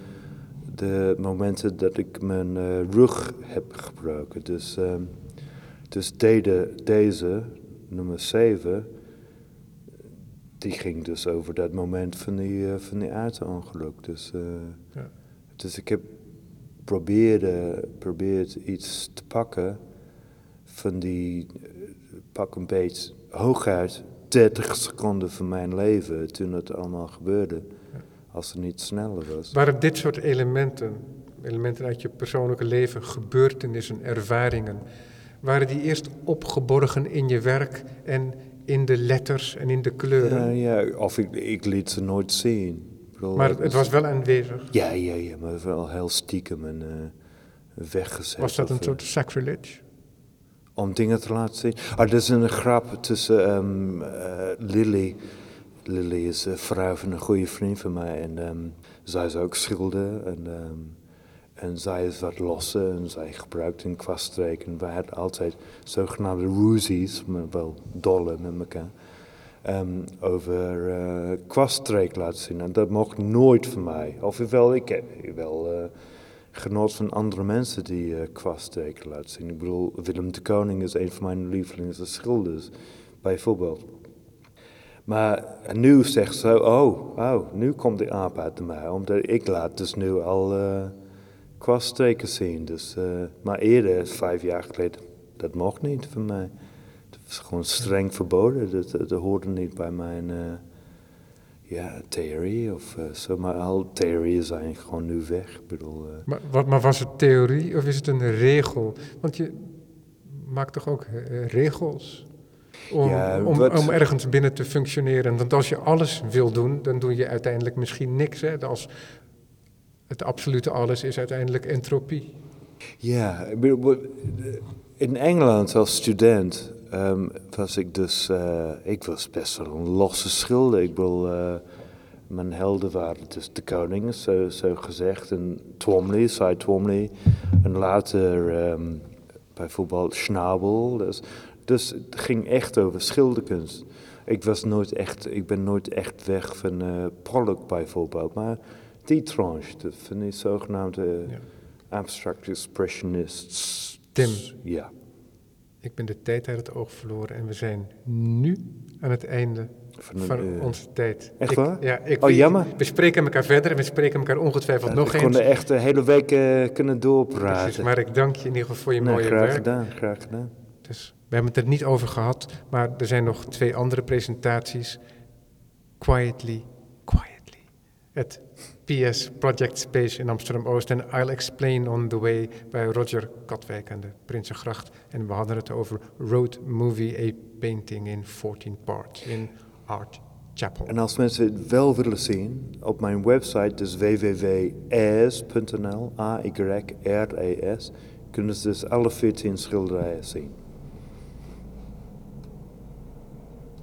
de momenten dat ik mijn eh, rug heb gebroken. Dus, ehm, dus dede, deze, nummer 7, die ging dus over dat moment van die, eh, van die. Dus, Ja. dus ik heb probeerde, probeerd iets te pakken van die, eh, pak een beetje hooguit 30 seconden van mijn leven toen het allemaal gebeurde. Als het niet sneller was. Waren dit soort elementen, elementen uit je persoonlijke leven, gebeurtenissen, ervaringen, waren die eerst opgeborgen in je werk en in de letters en in de kleuren? Ja, ja, of ik, ik liet ze nooit zien. Bedoel, maar het het was wel aanwezig. Ja, ja, ja, maar wel heel stiekem en eh, weggezet. Was dat een of, eh, soort sacrilege? Om dingen te laten zien. Ah, er is een grap tussen ehm, eh, Lily. Lily is een vrouw van een goede vriend van mij. En ehm, zij is ook schilder. En, ehm, en zij is wat losser. En zij gebruikt een kwaststreek. En wij hadden altijd zogenaamde roozies. Maar wel dolle met elkaar. over eh kwaststreek laten zien. En dat mocht nooit van mij. Of wel, ik heb wel... eh, genoot van andere mensen die eh kwaststeken laten zien. Ik bedoel, Willem de Koning is een van mijn lievelingsschilders, bijvoorbeeld. Maar nu zegt ze, oh, oh, nu komt de aap uit mij, omdat ik laat dus nu al kwaststeken zien. Dus, eh, maar eerder, vijf jaar geleden, dat mocht niet van mij. Dat was gewoon streng verboden, dat, dat, hoorde niet bij mijn... ja, theorie of eh, zo, maar al theorieën zijn gewoon nu weg. Ik bedoel, eh, Maar, wat, maar was het theorie of is het een regel? Want je maakt toch ook eh, regels om, Ja, om, wat- om ergens binnen te functioneren. Want als je alles wil doen, dan doe je uiteindelijk misschien niks. Hè? Als het absolute alles is uiteindelijk entropie. ja, in Engeland als student ehm, was ik dus, eh, ik was best wel een losse schilder. Ik bedoel, eh, mijn helden waren dus de koning, zo, zo gezegd, en Twomley, Cy Twomley, en later ehm, bijvoorbeeld Schnabel. Dus, dus het ging echt over schilderkunst. Ik, was nooit echt, ik ben nooit echt weg van eh Pollock bijvoorbeeld, maar die tranche, de- van die zogenaamde Ja. abstract expressionists. Tim. Ja. Ik ben de tijd uit het oog verloren en we zijn nu aan het einde Van, eh, onze tijd. echt Ik- waar? Ja, ik, Oh, jammer. We spreken elkaar verder en we spreken elkaar ongetwijfeld nog we eens. konden echt de hele week eh, kunnen doorpraten. Precies, maar ik dank je in ieder geval voor je Nee, mooie graag werk. gedaan, graag gedaan. Dus we hebben het er niet over gehad, maar er zijn nog twee andere presentaties. Quietly, quietly. Het PS Project Space in Amsterdam-Oost en I'll Explain on the Way bij Roger Katwijk aan de Prinsengracht. En we hadden het over Road Movie, a painting in 14 parts in Art Chapel. En als mensen het wel willen zien, op mijn website, dus www.as.nl, A-Y-R-E-S, kunnen ze dus alle 14 schilderijen zien.